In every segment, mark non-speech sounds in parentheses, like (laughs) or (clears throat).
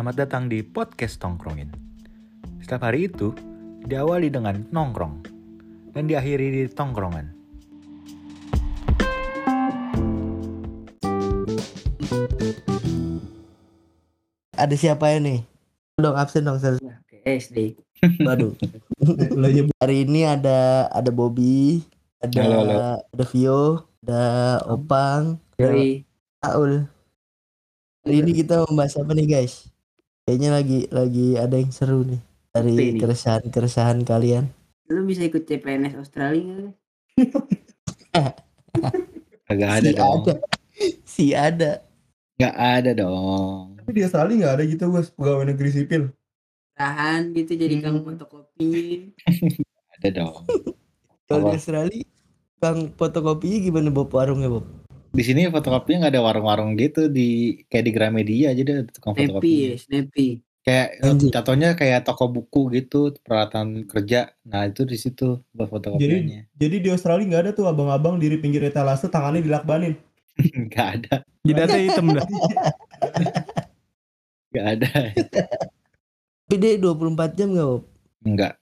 Selamat datang di podcast Tongkrongin. Setiap hari itu diawali dengan nongkrong dan diakhiri di tongkrongan. Ada siapa ya nih? Dong absen dong Sel. SD. Waduh. Hari ini ada ada Bobby, ada Halo, halo. ada Vio, ada Opang, ada Yoi. Aul. Hari ini kita membahas apa nih guys? Kayaknya lagi lagi ada yang seru nih dari keresahan-keresahan kalian. Lu bisa ikut CPNS Australia nggak? (laughs) Agak ada si dong. ada. Si ada. Gak ada dong. Tapi di Australia nggak ada gitu guys pegawai negeri sipil. Tahan gitu jadi Hmm. kamu fotokopi. Ada dong. (laughs) Kalau di? Australia Bang fotokopinya gimana Bob warungnya Bob? Di sini fotokopinya nggak ada warung-warung gitu di kayak di Gramedia aja deh tukang Snappy ya, fotokopi. Snappy. Kayak Anjir. contohnya kayak toko buku gitu, peralatan kerja. Nah, itu di situ buat fotokopiannya. Jadi di Australia nggak ada tuh abang-abang di pinggir etalase tangannya dilakbanin. (laughs) Gak ada. Jidatnya hitam dah. Gak ada. Tapi dia 24 jam gak Bob? Enggak.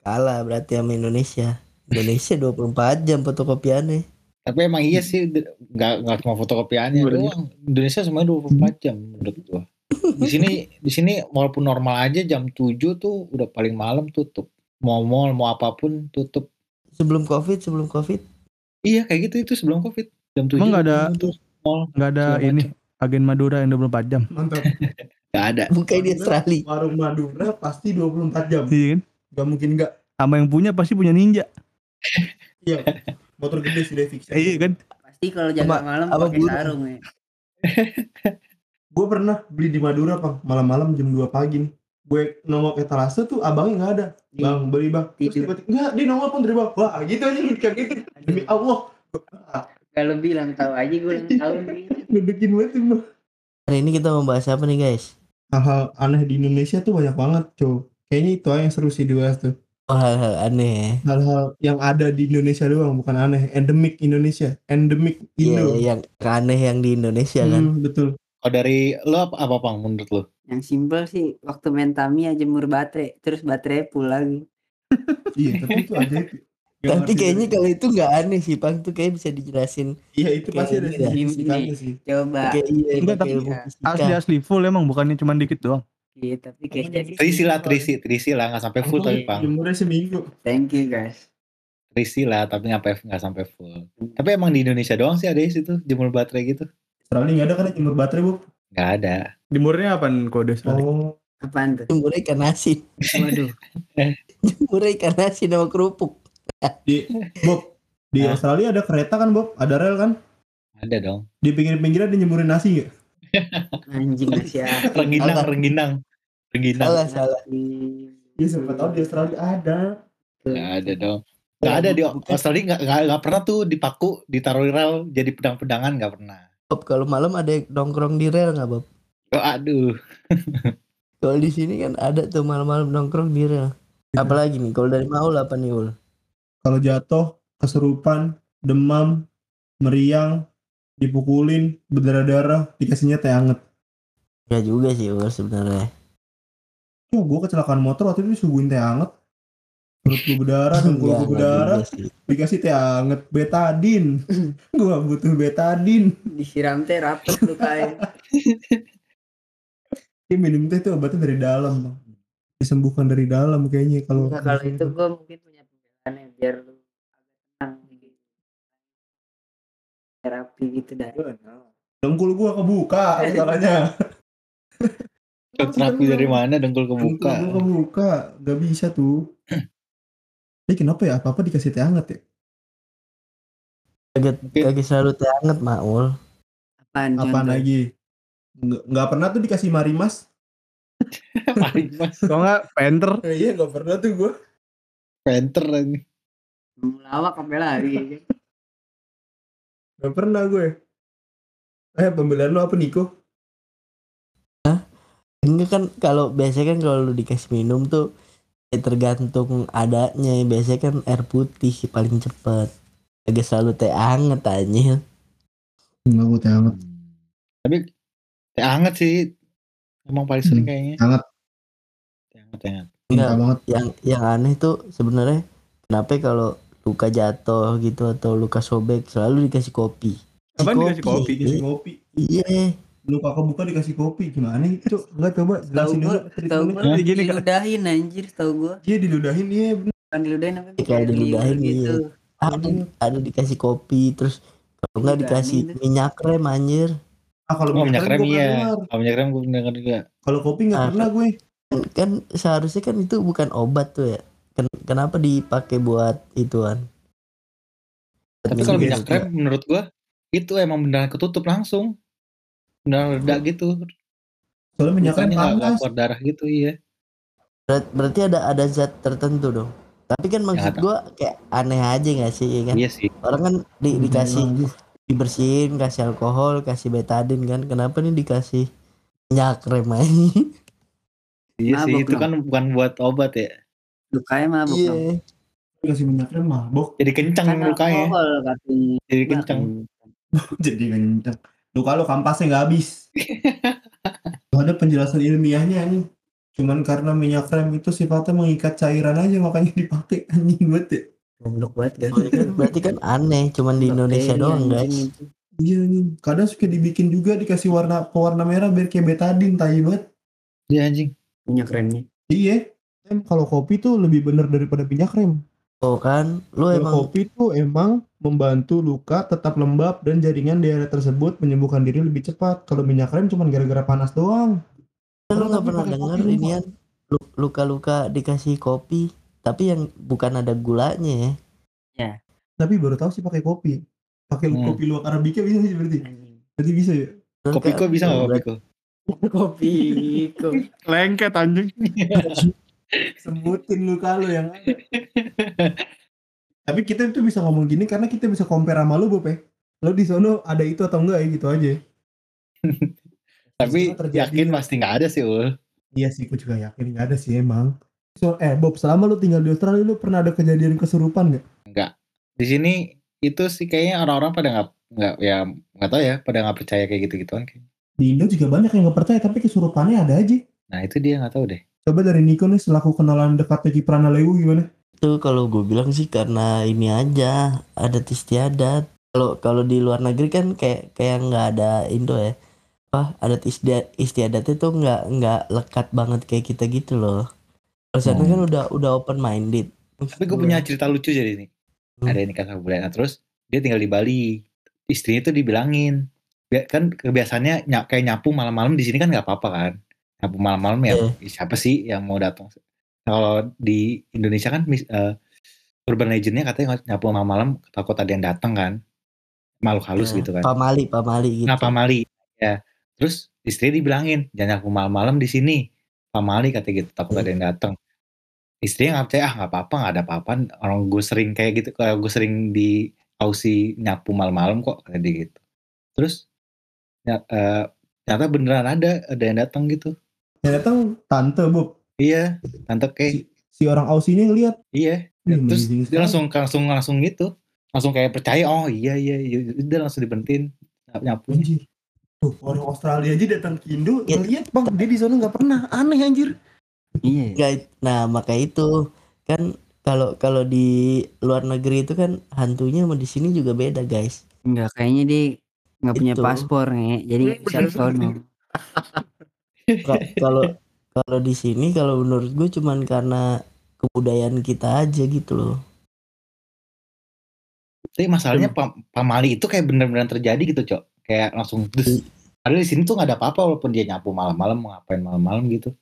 Kalah berarti sama Indonesia. Indonesia 24 jam fotokopiannya. Tapi emang iya sih nggak nggak cuma fotokopiannya doang. Indonesia semuanya 24 jam menurut gua. Di sini di sini walaupun normal aja jam 7 tuh udah paling malam tutup. Mau mall mau apa pun tutup. Sebelum Covid, sebelum Covid. Iya kayak gitu itu sebelum Covid. Jam 7 Emang nggak ada-. Nggak ada ini agen Madura yang 24 jam. Mantap. (laughs) Nggak ada. Bukan di Australia. Warung Madura pasti 24 jam. Iya kan? Gak mungkin nggak. Sama yang punya pasti punya ninja. Iya. (laughs) Motor gede sudah fix. Iya kan? Pasti kalau jaga malam pakai guru. sarung ya. (laughs) Gue pernah beli di Madura pak malam-malam jam 2 pagi nih. Gue nongol ke etalase tuh abangnya nggak ada. Bang beli bang. Terus tiba-tiba nggak dia nongol pun dari bawah. Wah gitu aja kayak gitu. Demi Allah. Kalau bilang tahu aja gue tahun (laughs) nih. Ngedekin banget tuh bang. Hari ini kita membahas apa nih guys? Hal-hal aneh di Indonesia tuh banyak banget cow. Kayaknya itu aja yang seru sih dibahas tuh. Oh, hal-hal aneh ya. hal-hal yang ada di Indonesia doang bukan aneh endemik Indonesia endemik Iya, Indo yang aneh yang di Indonesia kan. Hmm, betul Kalau dari lo apa, apa pang menurut lo? Yang simpel sih waktu main Tamiya jemur baterai terus baterai lagi. (laughs) iya tapi itu aja (laughs) Tapi kayaknya kalau itu nggak aneh sih, Bang. Tuh kayak bisa dijelasin. iya itu pasti ada sih Coba. Kayak iya, Enggak, pakai tapi ilmu fisika. Asli asli full emang bukannya cuma dikit doang. Iya tapi kayaknya Trisi lah, trisi, trisi lah nggak sampai full tapi pang. jemurnya seminggu thank you guys. Trisi lah tapi nggak sampai nggak sampai full. Tapi emang di Indonesia doang sih ada di situ jemur baterai gitu. Australia nggak ada kan jemur baterai bu Nggak ada. Jemurnya apa kode sekali? oh Apaan tuh? Jemur ikan asin. Waduh. (laughs) Jemur ikan asin sama kerupuk. di Bob di? Australia ada kereta kan Bob ada rel kan Ada dong. di pinggir-pinggirnya ada nyemurin nasi nggak Anjing (laughs) siapa? Rengginang, Salah. rengginang, rengginang. Salah, salah. ya siapa tahu di Australia ada Nggak ada dong. Nggak ada di. Australia nggak nggak nggak pernah tuh dipaku ditaruh di rel jadi pedang-pedangan nggak pernah. Bob, kalau malam ada yang nongkrong di rel nggak, Bob? Oh, aduh. (laughs) Kalau di sini kan ada tuh malam-malam nongkrong di rel. Apalagi nih, kalau dari Maul apa nih, Ul? kalau jatuh keserupan demam meriang dipukulin berdarah-darah dikasihnya teh anget Ya juga sih, sebenarnya. Oh, gue kecelakaan motor waktu itu disuguhin teh anget. Perut gue berdarah, Enggak, gue enggak berdarah, juga sih. dikasih teh anget, betadin. (laughs) gue butuh betadin. Disiram teh rapet lu kayak. (laughs) Ini minum teh tuh obatnya dari dalam, bang. Disembuhkan dari dalam kayaknya kalau kalau itu gue mungkin punya pembelaannya biar Terapi gitu dari. dengkul gue kebuka masalahnya. (laughs) Terapi dari mana dengkul Dengkul kebuka? gue kebuka, gak bisa tuh. (clears throat) Ini kenapa ya? Apa-apa dikasih teh anget ya? Kaget, kaget selalu teh anget, Maul. Apaan? Apaan lagi? Nggak, nggak pernah tuh dikasih marimas. Paling mas Kalau nggak penter, Eh, iya nggak pernah tuh gue. penter ini. Lawak sampai lari. Ya? Gak pernah gue. Eh pembelian lo apa Niko? Ini kan kalau biasanya kan kalau lu dikasih minum tuh ya tergantung adanya. Biasanya kan air putih sih paling cepet. Agak selalu teh anget aja. Enggak gue teh anget. Tapi teh anget sih Emang paling sering Hmm. kayaknya. Hangat. Hangat, hangat. Enggak, Cinta banget. yang yang aneh tuh sebenarnya kenapa kalau luka jatuh gitu atau luka sobek selalu dikasih kopi. Apaan dikasih kopi? Dikasih kopi. Iya. Luka kebuka dikasih kopi. Gimana itu? Enggak coba Tahu jelasin gua, dulu. tahu gua Hah? Gini, diludahin anjir, tahu gua. Iya diludahin iya. Kan diludahin apa? Iya, kayak diludahin, iya. Ada ada dikasih kopi terus kalau enggak dikasih ini- minyak rem anjir. Ah kalau Oh, minyak rem gua iya. Kalau minyak rem gue pernah dengar juga. Kalau kopi enggak Ah, pernah gue. Kan, kan seharusnya kan itu bukan obat tuh ya. Ken- kenapa dipakai buat ituan? Tapi kalau minum minyak juga. rem menurut gua itu emang beneran ketutup langsung. Beneran reda gitu. Soalnya minyak rem Lukanya nggak nggak panas. keluar darah gitu iya. Ber- berarti ada ada zat tertentu dong. Tapi kan maksud tahu. gua kayak aneh aja gak sih ya kan? Iya sih. Orang kan di- Hmm, dikasih Emang, dibersihin, kasih alkohol, kasih betadin kan. Kenapa nih dikasih minyak rem aja? Iya sih Mabok itu kan bukan buat obat ya. Lukanya mabuk Iya. dong. Kasih minyak rem mabok. Jadi kenceng Kan lukanya. alkohol katanya. Jadi kenceng. (laughs) Jadi kenceng. Luka lo kampasnya nggak habis. (laughs) Gak ada penjelasan ilmiahnya nih. Cuman karena minyak rem itu sifatnya mengikat cairan aja makanya dipakai anjing banget ya. Goblok banget kan. Berarti kan, aneh, cuman di Indonesia doang anjing guys. Iya nih. Kadang suka dibikin juga dikasih warna pewarna merah biar kayak betadin tai banget. Iya anjing. Minyak remnya. Iya. Em, kalau kopi tuh lebih bener daripada minyak rem. Oh kan, lu Kalau emang kopi tuh emang membantu luka tetap lembab dan jaringan di area tersebut menyembuhkan diri lebih cepat. Kalau minyak rem cuma gara-gara panas doang. lu nggak tapi pernah lupa. inian lu- luka-luka dikasih kopi, tapi yang bukan ada gulanya ya. Tapi baru tahu sih pakai kopi. Pakai Hmm. kopi luwak arabica bisa sih berarti. Berarti bisa ya? Kopi kok bisa nggak kopi kok? (laughs) Kopi. kok. Lengket anjing. (laughs) Sebutin luka lu yang ada. Tapi kita itu bisa ngomong gini karena kita bisa compare sama lu, Bob ya. Lo di sono ada itu atau enggak ya gitu aja. (laughs) Tapi yakin pasti nggak ada sih ul. Iya sih, gue juga yakin nggak ada sih emang. So, eh Bob, selama lu tinggal di Australia, lu pernah ada kejadian kesurupan nggak? Enggak. Di sini itu sih kayaknya orang-orang pada nggak nggak ya nggak tahu ya pada nggak percaya kayak gitu gituan. Di Indo juga banyak yang nggak percaya, tapi kesurupannya ada aja. Nah itu dia nggak tahu deh. Coba dari Niko nih selaku kenalan dekatnya Kiprana Lewu gimana? Itu kalau gue bilang sih karena ini aja adat istiadat. Kalau kalau di luar negeri kan kayak kayak nggak ada Indo ya. Wah adat istiadat istiadatnya tuh nggak nggak lekat banget kayak kita gitu loh. Kalau sana Hmm. kan udah udah open minded. Tapi gue punya cerita lucu jadi ini. Hmm. Ada nikah sama bulan. Nah, terus dia tinggal di Bali. Istrinya tuh dibilangin. Kan kebiasaannya ny- kayak nyapu malam-malam di sini kan nggak apa-apa kan. Nyapu malam-malam ya siapa sih yang mau datang. Nah, kalau di Indonesia kan eh, urban legendnya katanya nyapu malam-malam takut ada yang datang kan. Makhluk halus Nah, gitu kan. Pamali pamali gitu. Nah, Pamali. Ya. Terus istri dibilangin, jangan nyapu malam-malam di sini. Pamali katanya gitu, takut ada yang datang. Istrinya nggak percaya, ah nggak apa-apa, nggak ada apa-apa. Orang gue sering kayak gitu, kalau gue sering di Aussie nyapu malam-malam kok, dia gitu. Terus, ya, eh, ternyata beneran ada, ada yang datang gitu. Yang datang tante Bob, Iya, tante kayak, si orang Aussie-nya ngeliat. iya. Wih, Terus dia sekali. langsung, langsung, langsung gitu. Langsung kayak percaya, oh iya, iya, iya. Udah langsung dibentin nyapu. Tuh, orang Australia aja datang ke Indo, Ya. ngeliat bang, dia di sana nggak pernah. Aneh anjir. Iya. Nggak, nah maka itu kan kalau kalau di luar negeri itu kan hantunya sama di sini juga beda guys. Enggak, kayaknya dia nggak punya Itu. paspor nge. Jadi bisa sono. (laughs) Ka- Kalau kalau di sini kalau menurut gue cuman karena kebudayaan kita aja gitu loh. Tapi masalahnya pam pamali itu kayak bener-bener terjadi gitu, Cok. Kayak langsung dus. Padahal di sini tuh nggak ada apa-apa walaupun dia nyapu malam-malam, mau ngapain malam-malam gitu.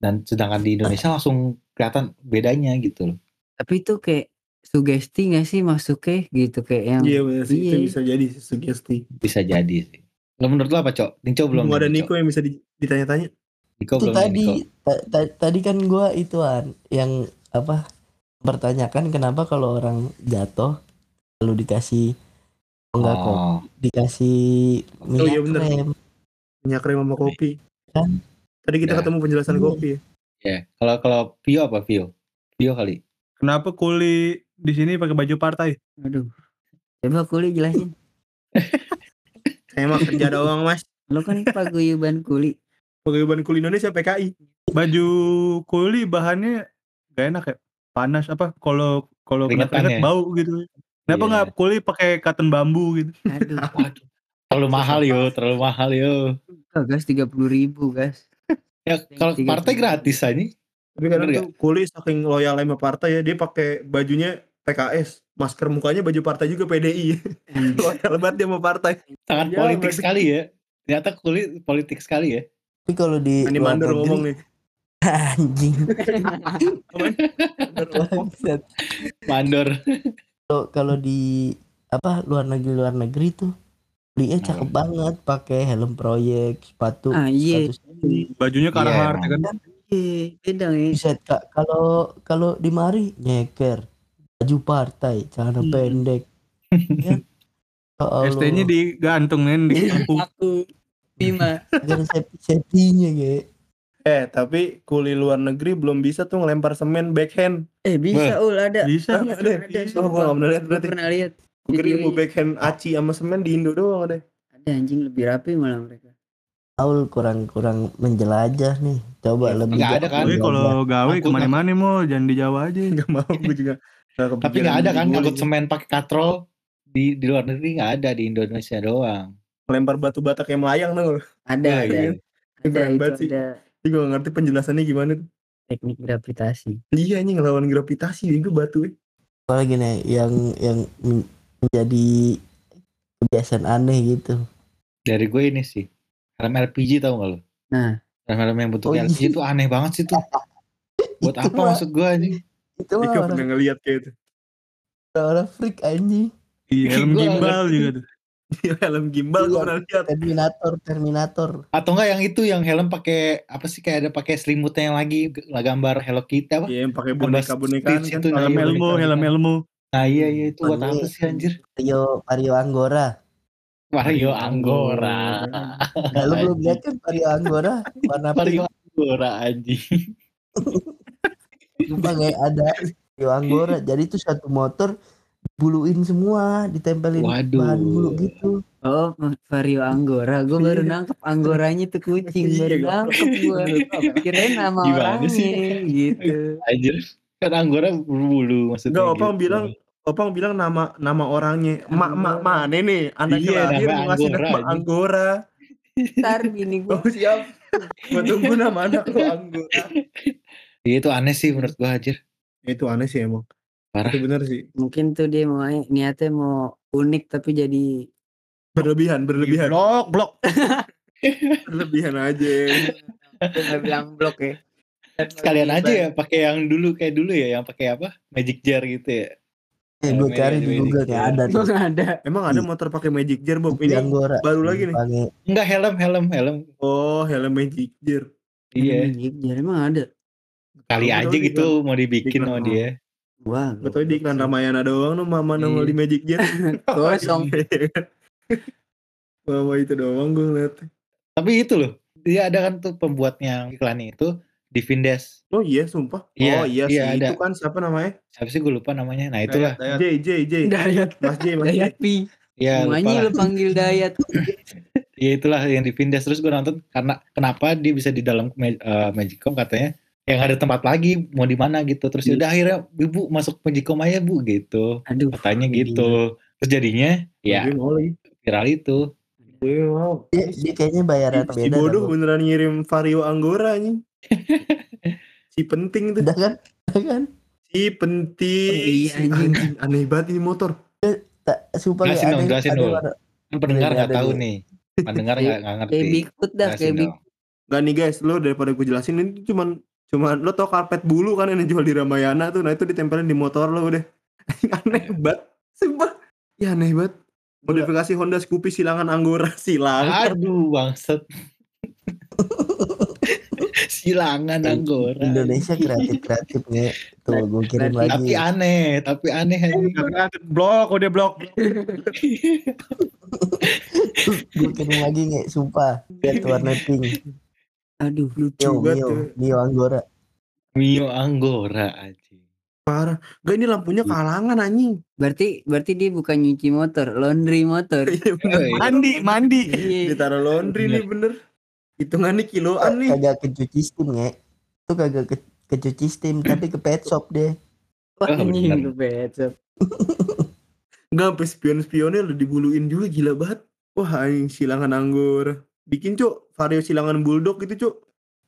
Dan sedangkan di Indonesia langsung kelihatan bedanya gitu loh. Tapi itu kayak sugesti gak sih masuknya gitu kayak yang Iya benar sih, itu bisa jadi sugesti. Bisa jadi sih. Lo menurut lo apa, Cok? Ninco belum. Belum ada Niko yang bisa di- ditanya-tanya. Niko itu belum tadi ta- ta- tadi kan gue ituan yang apa pertanyakan kenapa kalau orang jatuh lalu dikasih enggak kok Oh, dikasih minyak iya bener. rem Minyak rem sama kopi. Kan? Tadi kita Ya. ketemu penjelasan Iya. kopi ya. ya. Kalau kalau Vio apa Vio? Vio kali. Kenapa kuli di sini pakai baju partai? Aduh. Coba kuli jelasin. (laughs) Saya mah kerja doang mas. Lo kan paguyuban kuli. Paguyuban Kuli Indonesia PKI. Baju kuli bahannya gak enak ya. Panas apa kalau kalau keringet ya? bau gitu. Kenapa Iya. nggak kuli pakai cotton bambu gitu? Aduh. Terlalu mahal yo, terlalu mahal yo. Oh, gas tiga puluh ribu gas. Ya kalau partai gratis aja. Tapi kadang tuh Kuli saking loyal sama partai ya, dia pakai bajunya PKS, masker mukanya baju partai juga PDI. (laughs) loyal banget dia sama partai. Sangat Ya, politik berarti- sekali ya. Ternyata kulit politik sekali ya. Tapi kalau di Ini luar mandor negeri- ngomong nih. (laughs) anjing. Mandor. Kalau kalau di apa luar negeri luar negeri tuh belinya cakep banget pakai helm proyek sepatu Ah, iya. Bajunya Carhartt Iya, ya kan. Iya, beda ya. Kak kalau kalau di mari nyeker baju partai celana Hmm. pendek (laughs) ya Allah, ST-nya digantung nen di. Aku lima. gara safety safety-nya ge Eh, tapi kuli luar negeri belum bisa tuh ngelempar semen backhand. Eh bisa ul ada. Bisa. Ada, ada. Oh, gua nggak pernah lihat berarti. pernah lihat. Gue kira ilmu backhand aci sama semen di Indo doang ada. Ada anjing lebih rapi malah mereka. Aul kurang kurang menjelajah nih coba lebih nggak ada kan? Kalau gawe ke mana-mana mau jangan di Jawa aja. Enggak mau gue juga. Tapi nggak ada kan jadi angkut gua semen pakai katrol di di luar negeri nggak ada di Indonesia doang. Lempar batu bata kayak melayang tuh. Ada Iya, ada. iya. Ada itu sih. ada Tapi gue ngerti penjelasannya gimana tuh. teknik gravitasi. Iya nih ngelawan gravitasi itu batu ya. apalagi nih yang yang men- menjadi kebiasaan aneh gitu Dari gue ini sih. Helm LPG tau gak lo? Nah. Helm yang bentuk Oh, iya. LPG itu aneh banget sih tuh. (laughs) Buat Itu apa mah- maksud gue anjing? Itu mah Ika orang, pernah ngeliat kayak itu. orang freak anjing Iya, helm Gua gimbal ngerti. juga tuh. (laughs) Iya helm gimbal gue Iya. pernah lihat. Terminator Terminator Atau enggak yang itu yang helm pakai apa sih kayak ada pakai selimutnya yang lagi lah gambar Hello Kitty apa? Iya yang pakai boneka Stitch kan. itu, nah, Helm iya, Elmo, boneka. helm Elmo. Nah iya iya itu buat apa sih anjir? Vario Vario Anggora Mario Anggora. Nah, lu belum lihat kan Vario Anggora warna Mario Anggora anjing. (laughs) Sumpah kayak ada Vario Anggora jadi itu satu motor buluin semua ditempelin Waduh. bahan bulu gitu Oh, Vario Anggora. Gue baru Iya. nangkep Anggoranya tuh kucing. Baru Iya, nangkep gue. Kirain nama Gimana orangnya sih? gitu. Anjir. Kan Anggora berbulu maksudnya. Enggak, Opang gitu. bilang Opang bilang nama nama orangnya. Mak mak mana nih? Anak Iya, lahir ngasih Anggora, nama. Anggora. Ntar bini gue. Oh siap. Gue tunggu nama anak lo Anggora. (laughs) Iya itu aneh sih menurut gua anjir. Itu aneh sih emang. Parah. Itu bener sih. Mungkin tuh dia mau niatnya mau unik tapi jadi Berlebihan, berlebihan. Blok, blok. (laughs) Berlebihan aja. Dia nggak bilang blok ya. Sekalian aja ya pakai yang dulu kayak dulu ya yang pakai apa? Magic jar gitu ya. eh gue cari di ada Google Magic Jar. ada Gue tuh nggak ada. Emang ada motor pakai magic jar Bob? Ini baru lagi nih. Enggak helm helm helm. Oh helm magic jar. Iya. Jadi emang ada. Kali Tahu, aja gitu mau dibikin Iklan. sama dia. Wah. Tau di iklan Ramayana doang tuh mama nongol di magic jar. (laughs) Kosong. (laughs) Mama itu doang gue ngeliat. Tapi itu loh. Dia ada kan tuh pembuatnya iklannya itu di Vindes. Oh iya sumpah. Iya, oh iya, iya, sih. ada. Itu kan siapa namanya? Siapa sih gue lupa namanya. Nah itulah. J J J. Dayat. Mas J Mas. Dayat pi. Ya lah. lu panggil Dayat. (laughs) Ya itulah yang di Vindes terus gue nonton karena kenapa dia bisa di dalam eh, Magicom katanya yang ada tempat lagi mau di mana gitu terus Iya. udah akhirnya ibu masuk Magicom aja bu gitu Aduh. katanya gitu terus jadinya ya lagi. viral itu Dia mau. dia, dia kayaknya bayaran Si beda bodoh dah, Bob. beneran ngirim Vario Anggora anjing. (laughs) si penting tuh. udah kan udah kan Si penting. Oh, iya, Si anjing. Aneh banget ini motor. tak sumpah Jelasin kayak dong, jelasin warna- kan pendengar Iya, nggak tahu nih pendengar nggak ngerti Kayak Bigfoot dah. Kayak dong. Bigfoot. Gak nih guys, lo daripada gue jelasin ini cuman cuman lo tau karpet bulu kan yang dijual di Ramayana tuh, nah itu ditempelin di motor lo udah. (laughs) aneh banget. Sumpah. Ya aneh banget. Modifikasi Honda Scoopy silangan Anggora (laughs) silangan. aduh bangset (laughs) silangan Anggora Indonesia kreatif kreatif nih tuh gue kirim Kreatif. tapi lagi aneh tapi aneh anjing. Blok, udah blok. gue kirim lagi nih sumpah lihat warna pink Aduh. Lucu Mio banget. Mio tuh. Mio Anggora Mio Anggora anjing Parah. Gak ini lampunya kalangan anjing. Berarti berarti dia bukan nyuci motor, laundry motor. Iya. Mandi, mandi. Iya. Ditaruh laundry nih bener. Hitungannya kiloan nih. kagak kecuci steam nge itu kagak ke, kecuci steam tapi ke pet shop deh Oh, Anjing bener. lu becet. Enggak sampai spion-spionnya udah dibuluin juga gila banget. Wah, anjing silangan anggur. Bikin, Cuk, vario silangan bulldog gitu, Cuk.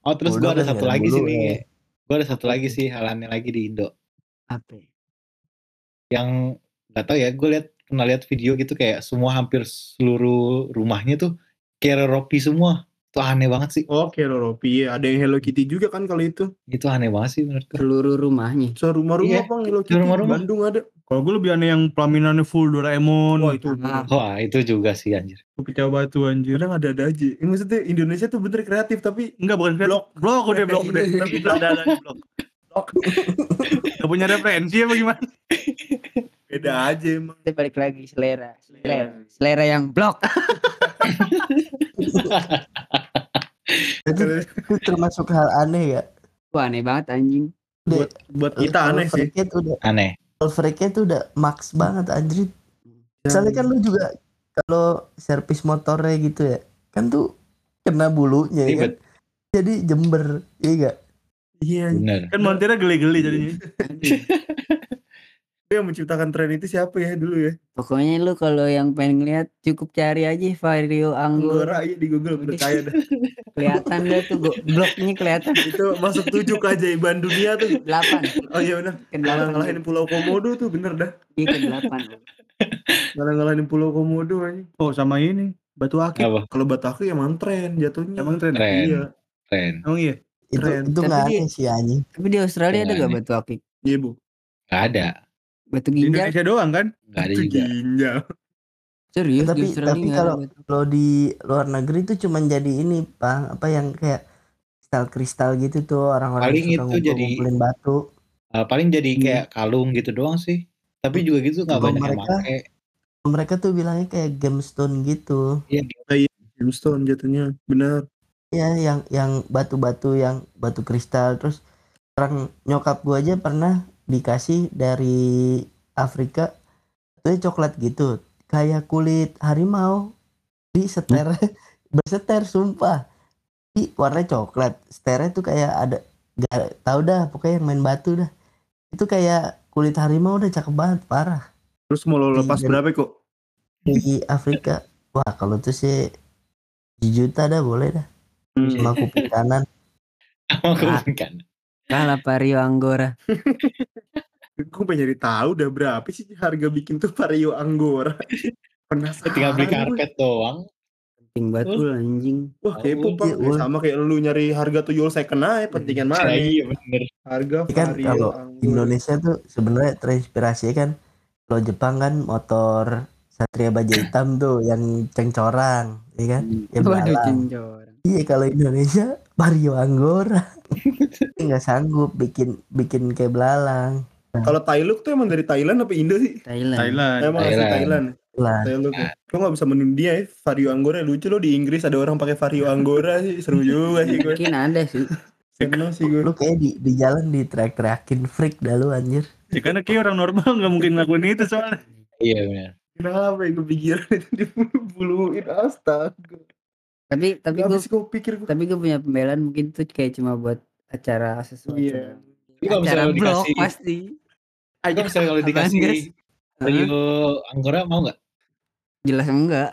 Oh terus gue Bulldog ada satu lagi sih nih. ya. Gue ada satu lagi sih hal aneh lagi di Indo. Apa? ya? Yang nggak tahu ya, gue lihat pernah lihat video gitu kayak semua hampir seluruh rumahnya tuh kayak ropi semua. Itu aneh banget sih. Oke, Ropi. Ada yang Hello Kitty juga kan kalau itu. Itu aneh banget sih menurut gue. Seluruh rumahnya. So, rumah-rumah Iya, bang Hello Kitty. Bandung ada. Kalau gue lebih aneh yang pelaminannya full Doraemon. Wah, itu Ah, Wah itu juga sih anjir. Pecah batu anjir. Kadang ada-ada aja. Ya, maksudnya Indonesia tuh bener kreatif tapi Enggak bukan blok. Blok udah blok udah. (laughs) Tapi ada ada blok. Blok. Gak punya referensi apa gimana? beda aja emang. kita balik lagi selera. Selera, selera yang blok. itu, itu termasuk hal aneh ya Wah aneh banget anjing. Buat buat kita aneh sih. Udah Aneh. Freaknya tuh udah max banget anjir Misalnya kan lu juga kalau servis motornya gitu ya, kan tuh kena bulunya ya kan. Jadi jember, iya gak? Iya. Bener. Kan montirnya geli-geli jadinya. (laughs) Dia yang menciptakan tren itu siapa ya dulu ya? Pokoknya lu kalau yang pengen lihat cukup cari aja Vario Anggur. Anggora aja di Google percaya dah. (laughs) Kelihatan deh tuh bloknya kelihatan. itu masuk tujuh keajaiban dunia tuh. Delapan. Oh iya benar. Ke delapan. Ngalah-ngalahin Pulau Komodo tuh bener dah. Iya ke delapan. Ngalah-ngalahin Pulau Komodo aja. Oh sama ini. Batu akik. Kalau Bataku emang tren jatuhnya. Emang tren. Keren. Iya. Keren. Emang iya. Itu Keren. itu Tapi nggak aneh sih anjing. Tapi di Australia ada gak batu akik? Iya bu. Gak ada. Batu Di ginjal? Indonesia doang kan? Gak ada Itu juga. ginjal. Serius Tapi- di Australia tapi nggak ada kalau-. Kalau di luar negeri tuh cuman jadi ini, Bang, apa yang kayak kristal-kristal gitu tuh orang-orang Paling suka itu ngumpul- jadi- ngumpulin batu. Uh, paling jadi Hmm. kayak kalung gitu doang sih. Tapi juga gitu gak Kalau banyak yang mereka- pakai. Mereka tuh bilangnya kayak gemstone gitu. Gemstone jatuhnya. Benar. Ya, yang yang batu-batu yang batu kristal terus orang nyokap gua aja pernah dikasih dari Afrika itu coklat gitu. Kayak kulit harimau. Di seter (laughs) berseter sumpah. Di warna coklat. Seternya tuh kayak ada gak tahu dah pokoknya yang main batu dah. Itu kayak kulit harimau udah cakep banget parah. Terus mau lo lepas Iya. berapa kok? di Afrika. Wah kalau tuh sih juta dah boleh dah. Hmm. sama kuping kanan. (laughs) Sama kuping kan. Kalah Vario Anggora. Gue pengen nyari tahu udah berapa sih harga bikin tuh Vario Anggora. (laughs) Penasaran. Tinggal beli gue. karpet doang. Penting batu anjing. Wah kepo Oh, pak. iya, sama kayak lu nyari harga tuyul second aja pentingan mana iya bener. Harga Ini kan Vario kalau Anggora. Indonesia tuh sebenarnya terinspirasi kan kalau Jepang kan motor Satria Baja Hitam tuh yang cengcorang, ya kan? Ya Waduh cincor. Iya kalau Indonesia Mario Anggora. nggak sanggup bikin bikin kayak belalang. Kalau Thailand tuh emang dari Thailand apa Indo sih? Thailand. Thailand. Emang asli Thailand. Thailand. Lah, Thailand tuh. Kok gak bisa menun dia ya? Vario Anggora lucu loh di Inggris ada orang pakai Vario Anggora sih seru juga sih gue. Mungkin ada sih. Seneng sih gue. lu kayak di di jalan di teriak-teriakin freak dah lu anjir. Ya, karena kayak orang normal nggak mungkin ngelakuin itu soalnya. Iya bener. Kenapa ya kepikiran itu dibulu-buluin astaga. Tapi tapi gue gue pikir gue. tapi gue punya pembelaan mungkin tuh kayak cuma buat acara sesuatu. Iya. Kalau Acara misalnya blog dikasih, pasti. kalau misalnya kalau dikasih guys? Rio Anggora mau nggak? Jelas enggak.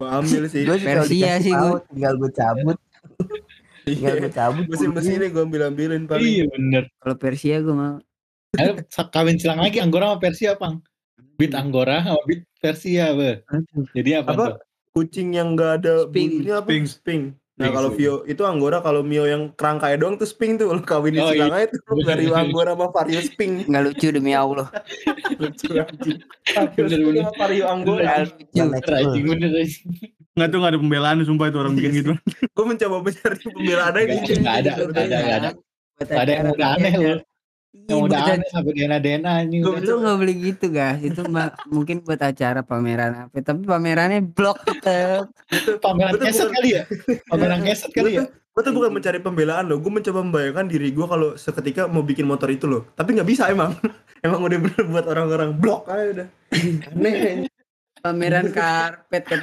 Gue ambil sih. Gue Persia dikasih sih gua. tinggal gue cabut, tinggal gue cabut. Mesin-mesin ini gue ambil-ambilin paling. Iya bener. Kalau Persia gue mau. Ayo kawin silang lagi Anggora sama Persia pang. Beat Anggora sama beat Persia be. Jadi apa, Apa? tuh? Kucing yang gak ada Sping. bulunya apa? Sping. Sping. Nah Sping, kalau sping. Vio itu Anggora kalau Mio yang kerangkanya doang tuh Sping tuh. Lo Oh, silang aja tuh. (laughs) Bener, Vario bener. Anggora sama Vario Sping. Nggak lucu demi Allah. (laughs) Lucu anjing. Vario Bener, Sping bener. sama Vario Anggora. Nggak Bener anjing, bener tuh nggak ada pembelaan sumpah itu orang bikin gitu. Gue mencoba mencari pembelaan aja. Nggak, nggak ada, nggak ada, nggak ada. Ada yang udah aneh loh. Yang Iya, udah aneh sampai anjing. Gua udah. Lu nggak beli gitu guys, itu (laughs) mungkin buat acara pameran apa, tapi pamerannya blok tetep. Pameran Betul, keset bukan. kali ya? (laughs) Pameran keset kali ya? Gue tuh bukan mencari pembelaan loh, gue mencoba membayangkan diri gue kalau seketika mau bikin motor itu loh. Tapi nggak bisa emang. (laughs) emang udah bener buat orang-orang blok aja udah. Aneh. pameran karpet kan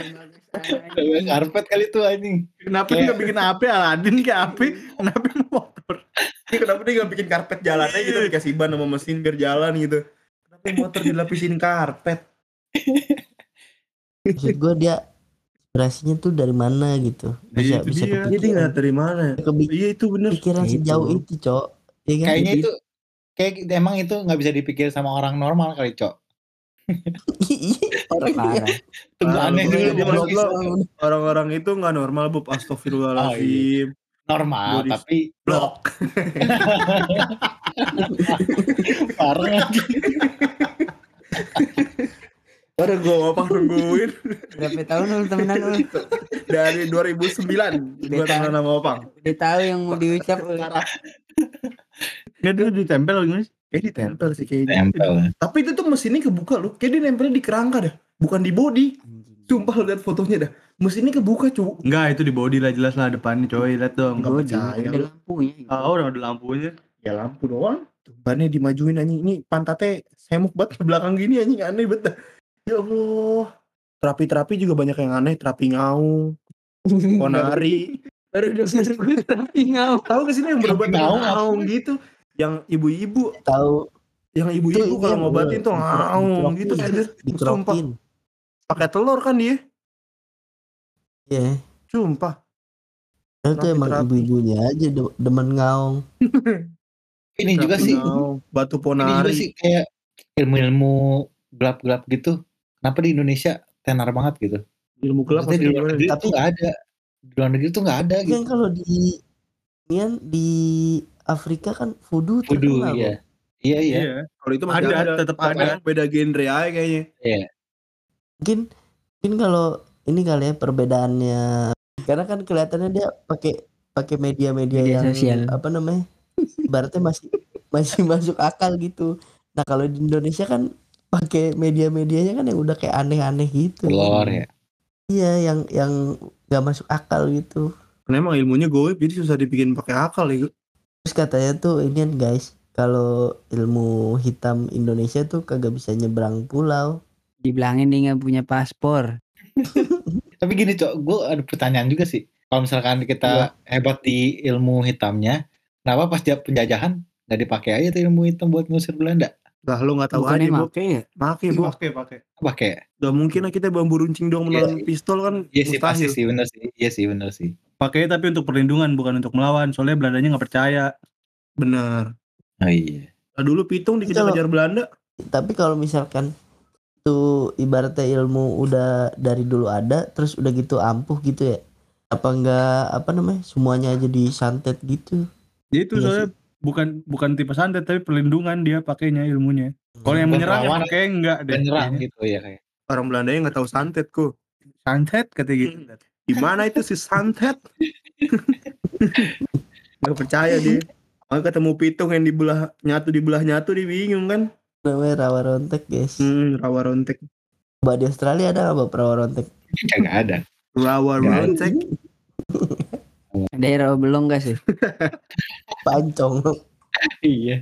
karpet kali itu anjing. Kenapa nggak bikin HP Aladin kayak HP? Kenapa motor? Ini (laughs) kenapa dia gak bikin karpet jalan aja gitu dikasih ban sama mesin biar jalan gitu. Kenapa motor dilapisin karpet? maksud gue dia inspirasinya tuh dari mana gitu bisa Iya, itu bisa dia. Jadi kepikiran nggak dari mana? Iya itu bener. pikiran Gitu. sejauh itu cok ya kan Kayaknya itu kayak emang itu nggak bisa dipikir sama orang normal kali, Cok. orang aneh juga dia orang lo, Orang-orang itu nggak normal bu. Astagfirullahaladzim. Normal Boris. tapi Blok. (laughs) parah. Ada gue apa nungguin berapa tahun lu temenan lu dari 2009 gue temenan sama Opang. udah tahu yang mau diucap lu. Nggak dia ditempel gimana sih? Kayak ditempel sih kayaknya. Tempel. Tapi itu tuh mesinnya kebuka loh. Kayak dia nempelnya di kerangka dah. Bukan di body. Sumpah lu lihat fotonya dah. Mesinnya kebuka cu. Enggak, itu di body lah jelas lah depannya coy, lihat dong. Nggak Gua percaya ada lampunya gitu. Ah, udah ada lampunya. Ya lampu doang. Bannya dimajuin anjing. Ini pantatnya semuk banget ke belakang gini anjing aneh banget. Ya Allah. Terapi-terapi juga banyak yang aneh. Terapi ngaung. (laughs) Ponari. baru denger gue tapi ngau Tahu gak sih lu yang berobat Terapi ngaung ngaung gitu? Yang ibu-ibu. tahu Yang ibu-ibu kalau iya, ngobatin tuh ngaung dikrokin. gitu. Sumpah. dikerokin Pakai telur kan dia. Ya Sumpah. itu emang ibu-ibunya aja de- demen ngaung (laughs) Ini juga sih, ngaung. Batu ini juga ponari. sih kayak ilmu-ilmu gelap-gelap gitu. Kenapa di Indonesia tenar banget gitu? Ilmu gelap Maksudnya di luar negeri Tapi- nggak ada. Di luar negeri tuh nggak ada kan gitu. kalau di Nian di Afrika kan voodoo Voodoo, iya. Bob. Iya, iya. Kalau itu masih Ada, ada, tetap ada. Beda genre aja kayaknya. mungkin mungkin kalau ini kali ya perbedaannya karena kan kelihatannya dia pakai pakai media-media Media yang sosial. apa namanya ibaratnya masih masih masuk akal gitu nah kalau di Indonesia kan pakai media-medianya kan yang udah kayak aneh-aneh gitu Telur ya. iya yang yang nggak masuk akal gitu Karena emang ilmunya goib jadi susah dibikin pakai akal ya. terus katanya tuh ini kan guys kalau ilmu hitam Indonesia tuh kagak bisa nyebrang pulau dibilangin dia nggak punya paspor (laughs) Tapi gini, Cok, gue ada pertanyaan juga sih. Kalau misalkan kita hebat di ilmu hitamnya, kenapa pas dia penjajahan nggak dipakai aja tuh ilmu hitam buat ngusir Belanda? Lah lu gak tahu bukannya aja bu. make ya bu. Pakai, pakai. Pakai. Gak mungkin lah kita bambu runcing dong Iya, menelan pistol kan Iya sih pasti sih bener sih. Iya sih bener sih. Pakai tapi untuk perlindungan bukan untuk melawan. Soalnya Belandanya nggak percaya. Bener. Oh iya. Nah, dulu pitung dikejar-kejar Belanda. tapi kalau misalkan tuh ibaratnya ilmu udah dari dulu ada terus udah gitu ampuh gitu ya apa enggak apa namanya semuanya aja disantet gitu Dia itu Iya soalnya bukan bukan tipe santet tapi perlindungan dia pakainya ilmunya. Kalau yang Bukan menyerang lawan, pakai enggak deh. Penyerang kayaknya. gitu ya kayak. Orang Belanda yang gak tahu santet kok. Santet katanya gitu. Gimana itu si santet? (laughs) gak percaya dia. Makanya ketemu pitung yang dibelah nyatu dibelah nyatu dia bingung kan. Namanya rawa rontek guys Hmm, rawa rontek. Coba di Australia ada nggak rawa rontek Kagak ada. Rawa Nggak ada. rontek. (laughs) daerah belum gak sih pancong iya.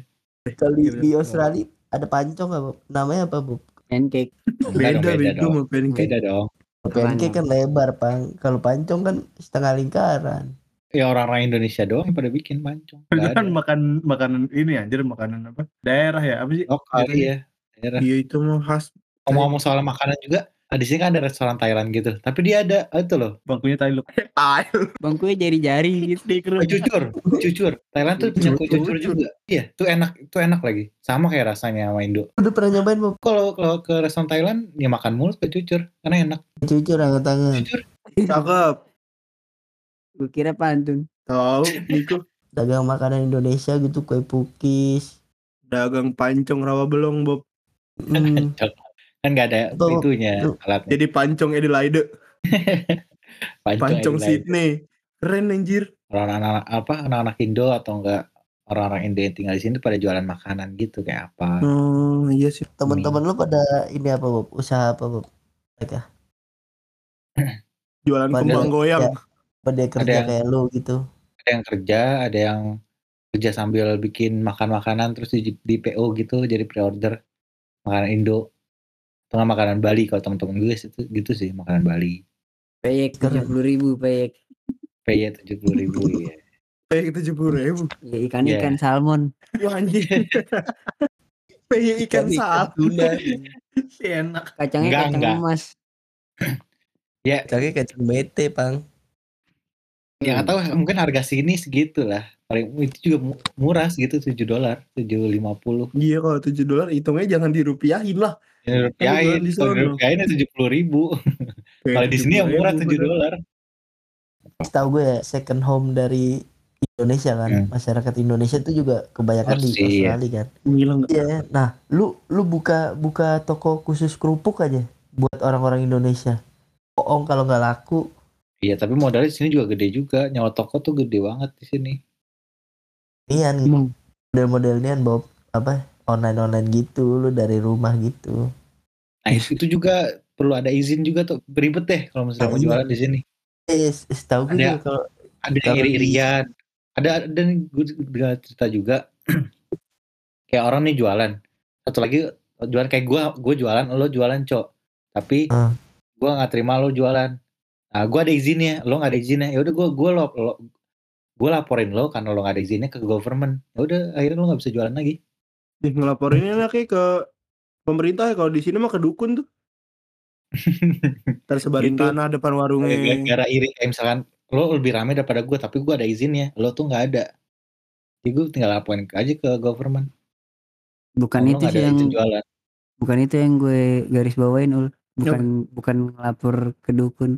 kalau di, Australia ada pancong nggak Bob? namanya apa Bob pancake Beda, beda dong. Beda dong. pancake kan lebar pang kalau pancong kan setengah lingkaran Ya orang-orang Indonesia doang yang pada bikin Nggak kan makan makanan ini anjir makanan apa? Daerah ya apa sih? Lokal iya. Daerah. Iya itu mah khas. Ngomong-ngomong soal makanan juga, ah, di sini kan ada restoran Thailand gitu. Tapi dia ada itu loh, Bangkunya (laughs) tai lu. Tail. bangkunya jari-jari (laughs) gitu kue cucur, kue cucur. Thailand tuh punya kue cucur juga. Iya, tuh enak, itu enak lagi. Sama kayak rasanya sama Indo. udah pernah nyobain Bob Kalau kalau ke restoran Thailand, ya makan mulu kue cucur karena enak. jujur angkat tangan Cucur. Cakep. Gue kira pantun Tahu Niko. (laughs) dagang makanan Indonesia gitu kue pukis Dagang pancong rawa belong Bob. Hmm, (laughs) Kan nggak ada Tuh, itunya tuh. alatnya. Jadi pancong Adelaide. (laughs) Pancong Adelaide. Sydney. Keren anjir. Orang anak-anak apa anak-anak Indo atau enggak orang-orang Indo yang tinggal di sini pada jualan makanan gitu kayak apa. Oh iya sih. teman-teman lu pada ini apa Bob usaha apa Bob mereka Jualan Padahal- kembang goyang. ya. Pada kerja yang- kayak lu gitu Ada yang kerja, ada yang kerja sambil bikin makan makanan terus di, di PO gitu jadi pre-order makanan Indo. atau nggak makanan Bali kalau teman-teman gue itu gitu sih makanan Bali Keren. tujuh puluh ribu peyek. PY tujuh puluh ribu ya Kayak tujuh puluh ribu. Ya, ikan Iya. ikan salmon. Wah anjing. (laughs) Kayak ikan Ikan sal. tuna. (laughs) Enak. Kacangnya Enggak, kacang enggak. emas. Kaki kacang bete, Pang. Ya nggak tahu mungkin harga sini segitu lah paling itu juga mu- murah segitu 7 dolar 750 Iya kalau tujuh dolar hitungnya jangan dirupiahin lah. ya rupiahin di kalau sono. rupiahin tujuh puluh ribu (laughs) kalau di sini yang murah 7 dolar Tahu gue ya, second home dari Indonesia kan. Hmm. Masyarakat Indonesia itu juga kebanyakan di iya. Australia kan. Gila nggak? Iya, nah lu lu buka buka toko khusus kerupuk aja buat orang-orang Indonesia. Bohong kalau nggak laku. Iya tapi modalnya di sini juga gede juga. Nyawa toko tuh gede banget di sini. Nian Hmm. model-model nian Bob apa online online gitu lu dari rumah gitu. nah itu, juga perlu ada izin juga tuh. Ribet deh kalau misalnya mau Iya. jualan di sini. Eh, setahu gue kalau ada yang iri-irian. Ada nih gue dengar cerita juga. (clears throat) Kayak orang nih jualan. Satu lagi jualan kayak gue gue jualan lo jualan cok. Tapi Hmm. gue nggak terima lo jualan nah gue ada izinnya lo nggak ada izinnya ya udah gue gue lo, lo gue laporin lo karena lo nggak ada izinnya ke government ya udah akhirnya lo nggak bisa jualan lagi Nih, ngelaporinnya enaknya ke pemerintah ya kalau di sini mah ke dukun tuh. (laughs) Tersebarin Gitu. tanah depan warungnya. gara-gara iri kayak misalkan lo lebih rame daripada gue tapi gue ada izinnya lo tuh nggak ada jadi gue tinggal laporin aja ke government Bukan lo itu sih yang jualan bukan itu yang gue garis bawain ul. Bukan bukan ngelapor ke dukun.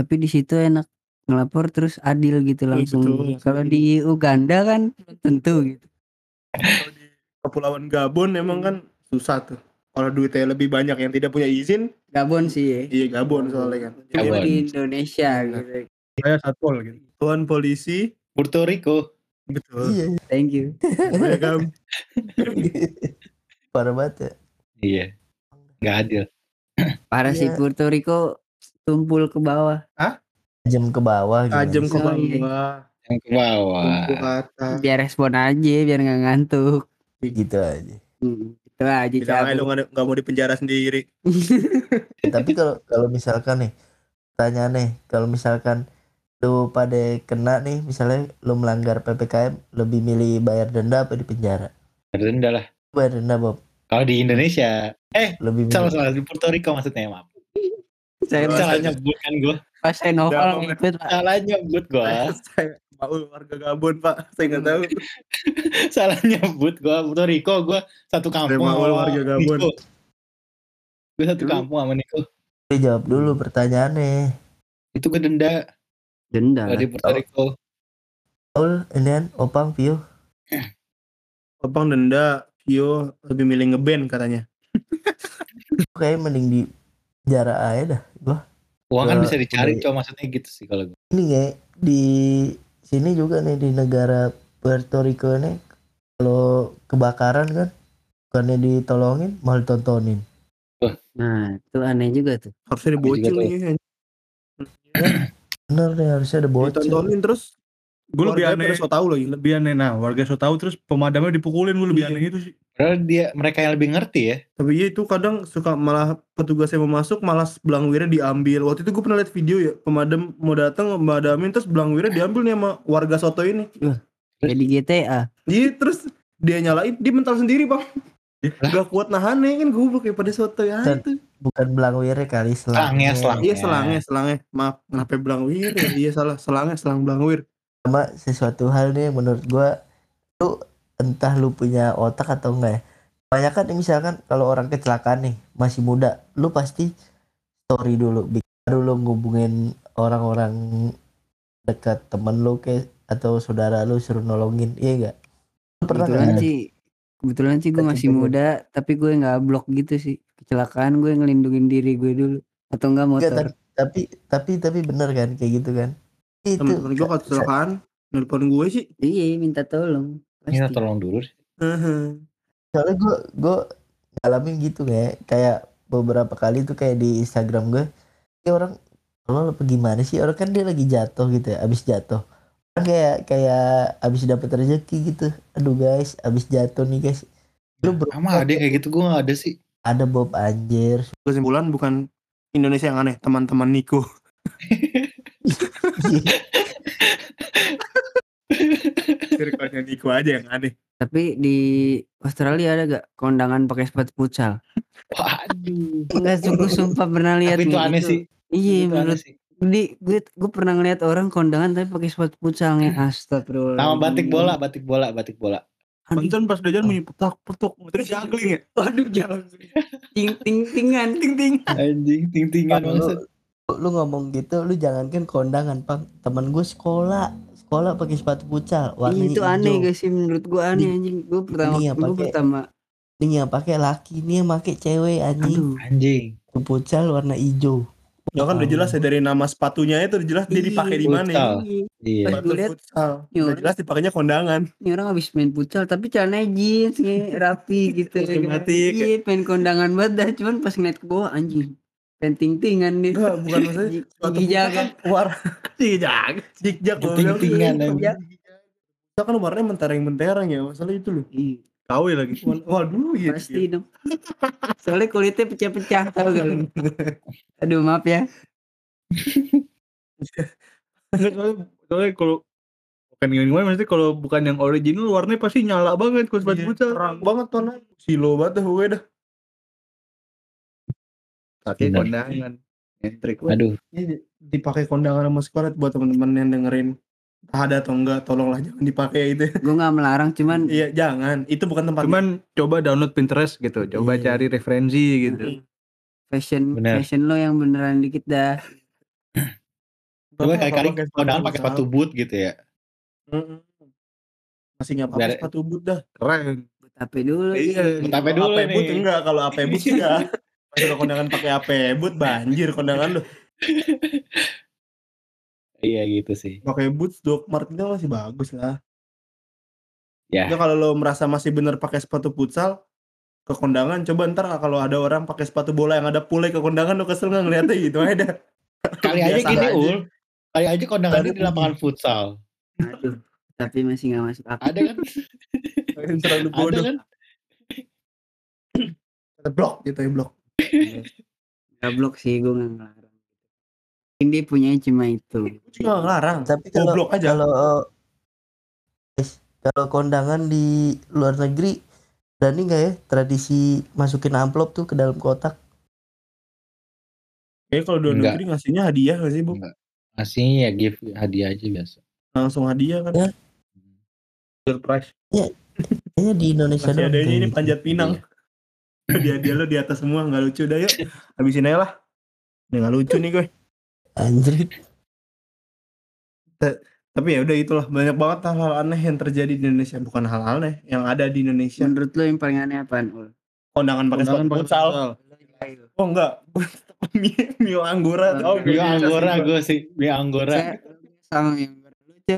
Tapi di situ enak ngelapor terus adil gitu Iya, langsung. betul. Kalau di Uganda kan tentu gitu. Kalau di Kepulauan Gabon emang kan susah tuh. Kalau duitnya lebih banyak yang tidak punya izin, Gabon sih ya. iya Gabon soalnya kan. Gabon. di Indonesia gitu. Saya satpol gitu. Tuan polisi, Puerto Rico betul. iya Thank you. Ya parah banget ya. iya nggak adil Parah sih Iya. Puerto Rico tumpul ke bawah. Jam ke bawah gitu. Tajam ke Oh, iya. bawah, yang ke bawah tumpul ke atas. Biar respon aja biar nggak ngantuk. gitu aja. Hmm, Itu aja Bilang aja lu nggak mau dipenjara sendiri. (laughs) Tapi kalau kalau misalkan nih tanya nih, kalau misalkan lu pada kena nih, misalnya lu melanggar PPKM, lebih milih bayar denda apa di penjara? rendah lah Bayar denda Bob. kalau di Indonesia eh Lebih salah salah di Puerto Rico maksudnya maaf Saya salah nyebut kan gue pas saya novel Gabon. ikut Pak. salah nyebut gue Saya mau warga Gabon pak, saya nggak tahu. (laughs) salah nyebut gue Puerto Rico gue satu kampung sama warga Gabon. Gue satu Dulu. kampung sama Niko jawab dulu pertanyaannya. itu gue denda Denda. di lah. Puerto Rico Paul, kan Opang, Pio. Opang denda, Vio lebih milih ngeband katanya. Kayak mending di penjara aja dah. Gua uang kan bisa dicari gua- cowok maksudnya gitu sih kalau gue ini kayak di sini juga nih di negara Puerto Rico ini kalau kebakaran kan bukannya ditolongin malah ditontonin. Nah, itu aneh juga tuh. Harusnya dibocil nih. Bener nih harusnya ada bocil. Ditontonin terus. Gue lebih aneh. so tau lagi. Lebih aneh. Nah warga so tau terus pemadamnya dipukulin gue lebih Iya. aneh itu sih. padahal dia mereka yang lebih ngerti ya Tapi iya itu kadang suka malah petugas yang mau masuk malah belang wirnya diambil. Waktu itu gue pernah lihat video ya pemadam mau datang memadamin terus belang wirnya diambil nih sama warga soto ini. Kayak di GTA. Iya terus dia nyalain dia mental sendiri bang. Gak kuat nahannya kan gue kayak pada soto ya Dan- itu. Bukan belang wire kali Selangnya, selangnya. selang. Iya selangnya selangnya maaf kenapa belang wir ya? Iya salah selangnya selang belang wir. Sama sesuatu hal nih menurut gua lu entah lu punya otak atau enggak ya. Banyak kan misalkan kalau orang kecelakaan nih masih muda, lu pasti story dulu, bikin dulu ngubungin orang-orang dekat temen lu ke atau saudara lu suruh nolongin, iya enggak? Lu pernah Kebetulan sih kebetulan sih gue masih muda tapi gue nggak blok gitu sih kecelakaan gue ngelindungin diri gue dulu atau enggak motor tapi, tapi tapi tapi bener kan kayak gitu kan? Itu. Temen-temen gue kalau kecelakaan nelpon gue sih. iya minta tolong pasti. Tolong dulu sih. soalnya gue gue ngalamin gitu kayak kayak beberapa kali tuh kayak di Instagram gue ya orang lo apa gimana sih? Orang kan dia lagi jatuh gitu ya abis jatuh. Kan kayak kayak abis dapet rezeki gitu. Aduh guys abis jatuh nih guys. Lu bro sama ada kayak gitu gue gak ada sih. Ada Bob anjir. Kesimpulan bukan Indonesia yang aneh, teman-teman Niko. (laughs) Circle-nya Niko aja yang aneh. Tapi di Australia ada gak kondangan pakai sepatu futsal? Waduh. Enggak sungguh sumpah pernah lihat Tapi itu nih, aneh itu. sih. Iya Itu aneh menurut sih. di gue gue pernah ngeliat orang kondangan tapi pakai sepatu futsal nih astagfirullah. Sama batik bola, batik bola, batik bola. Pantesan pas udah jalan bunyi petak petuk. Terus juggling ya. Waduh jangan. Ting ting tingan ting ting. Anjing, ting-tingan Bang, lu, maksud. Lu ngomong gitu lu jangankan kondangan pang teman gue sekolah sekolah pakai sepatu futsal warnanya itu aneh hijau. guys sih menurut gue aneh Di- anjing. Gue pertama ini ya, gue pertama ini yang pakai laki ini yang pakai cewek anjing aduh Anjing. Sepatu futsal warna hijau Ya kan udah jelas ya dari nama sepatunya itu udah jelas dia dipakai di mana ya. Iya. Pas Sepatu futsal. Udah jelas dipakainya kondangan. ini orang habis main futsal tapi celananya jeans nih rapi gitu. Sistematik. Iya pengen kondangan banget dah cuman pas ngeliat ke bawah anjing. Pengen ting-tingan deh. Enggak, bukan maksudnya Gigi gigi jaga. kan war jijak jijak Ting-tingan, anjing. Kita kan warnanya mentereng-mentereng ya masalah itu loh. Iya. KW lagi. Waduh gitu. Pasti dong. Soalnya kulitnya pecah-pecah tau gak lu? Aduh maaf ya. (laughs) Enggak, soalnya, kalau bukan yang gimana maksudnya kalau bukan yang original warnanya pasti nyala banget kalau sepatu Iya, terang banget warna silo banget dah gue dah. Pakai kondangan. Entrik. Aduh, Ini dipakai kondangan sama sekolah buat teman-teman yang dengerin ada atau enggak tolonglah jangan dipakai (laughs) itu Gue gak melarang cuman iya jangan itu bukan tempat Cuman coba download Pinterest gitu, coba Iya. cari referensi gitu. fashion Bener. fashion lo yang beneran dikit dah. (clears throat) coba kali-kali pakai kondangan pakai sepatu boot gitu ya. Mm-mm. masih nggak apa-apa Biar- sepatu boot dah Keren. Tapi dulu. Iya. Tapi Kalau dulu AP boot enggak kalau AP boot (laughs) enggak kalau kondangan pakai AP boot banjir kondangan lu Iya gitu sih. pakai boots Doc Mart itu masih bagus lah Ya. ya kalau lo merasa masih bener pakai sepatu futsal ke kondangan coba ntar kalau ada orang pakai sepatu bola yang ada pule ke kondangan lo kesel nggak ngeliatnya gitu aja dah. Kali aja gini aja. ul. Kali aja kondangannya Kali di lapangan futsal. Aduh. Tapi masih gak masuk akal. Ada kan? Terlalu Ada bodoh kan? blok gitu ya blok Gablok sih gue gak ngelarang. Dia punya cuma itu. cuma ngelarang tapi kalau Goblok aja. kalau guys, kalau kondangan di luar negeri berani nggak ya tradisi masukin amplop tuh ke dalam kotak Kayaknya kalau di luar Enggak. negeri ngasihnya hadiah gak sih bu Enggak. Aslinya ya give hadiah aja biasa. langsung hadiah kan Ya. Surprise. kayaknya di Indonesia masih ada kayak ini gitu. panjat pinang (laughs) hadiah hadiah lo di atas semua nggak lucu dah yuk habisin aja lah ini nggak lucu nih gue anjir tapi ya udah itulah banyak banget hal-hal aneh yang terjadi di Indonesia bukan hal aneh yang ada di Indonesia Menurut lo yang paling aneh apaan? Ul? kondangan pakai sepatu futsal oh enggak (laughs) mie anggora Oh, iya, Anggora sih, gue sih, mie Anggora. Saya sama yang lucu.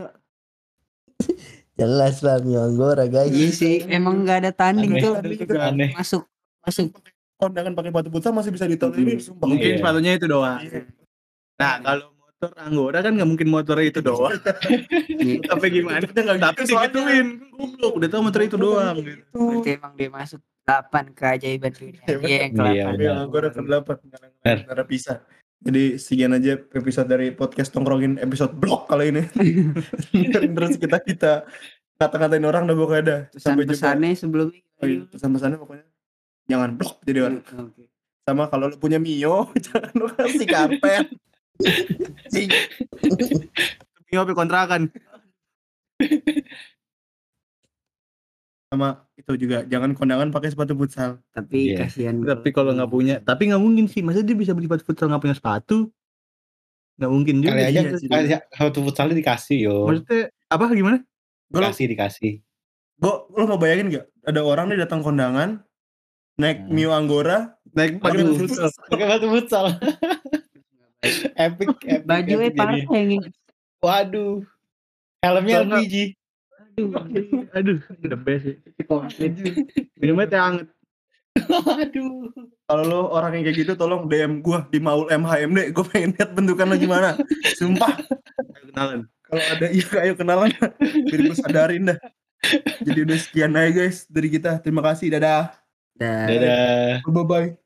(laughs) jelas lah Mio Anggora guys Iya sih, emang gak ada tanding tuh. Aneh. Masuk, masuk. kondangan pakai sepatu futsal masih bisa ditolerir Hmm. sumpah Mungkin Iya. sepatunya itu doang. Iya. Nah, kalau motor Anggora kan nggak mungkin motornya itu doang. (laughs) Tapi gimana? Kita nggak Tapi gitu digituin. Goblok, udah tahu motor itu doang. gitu. Berarti emang dia masuk 8 keajaiban dunia. Iya, Iya, yang Iya, ke benar. Mie anggora ke delapan karena bisa jadi sekian aja episode dari podcast tongkrongin episode blog kali ini (laughs) terus kita kita kata-katain orang dah pokoknya dah sampai jumpa pesan-pesannya sebelumnya. Oh iya, pesan-pesannya pokoknya jangan blok jadi orang Oke. sama kalau lu punya Mio (laughs) jangan lu kasih karpet (laughs) Mio apa kontrakan. sama itu juga jangan kondangan pakai sepatu futsal Tapi Iya. kasihan. Tapi kalau nggak punya, tapi nggak mungkin sih. Masa dia bisa beli sepatu futsal nggak punya sepatu? Nggak mungkin juga. Kali aja sepatu futsalnya dikasih yo. Maksudnya apa gimana? Dikasih dikasih. gue lo mau bayangin gak ada orang nih datang kondangan naik Hmm. Mio Anggora Naik pakai Aduh. futsal. Pakai sepatu futsal. (laughs) epic, epic. Baju epic parah yang Waduh. Helmnya LPG. Aduh, Aduh, the best sih. komplit. Minumnya teh hangat. Waduh. kalau lo orang yang kayak gitu tolong DM gua di Maul MHMD gue pengen lihat bentukan lo gimana sumpah Ayo kenalan. kalau ada iya ayo kenalan biar gue sadarin dah jadi udah sekian aja guys dari kita terima kasih dadah Dah. Dadah. Bye bye.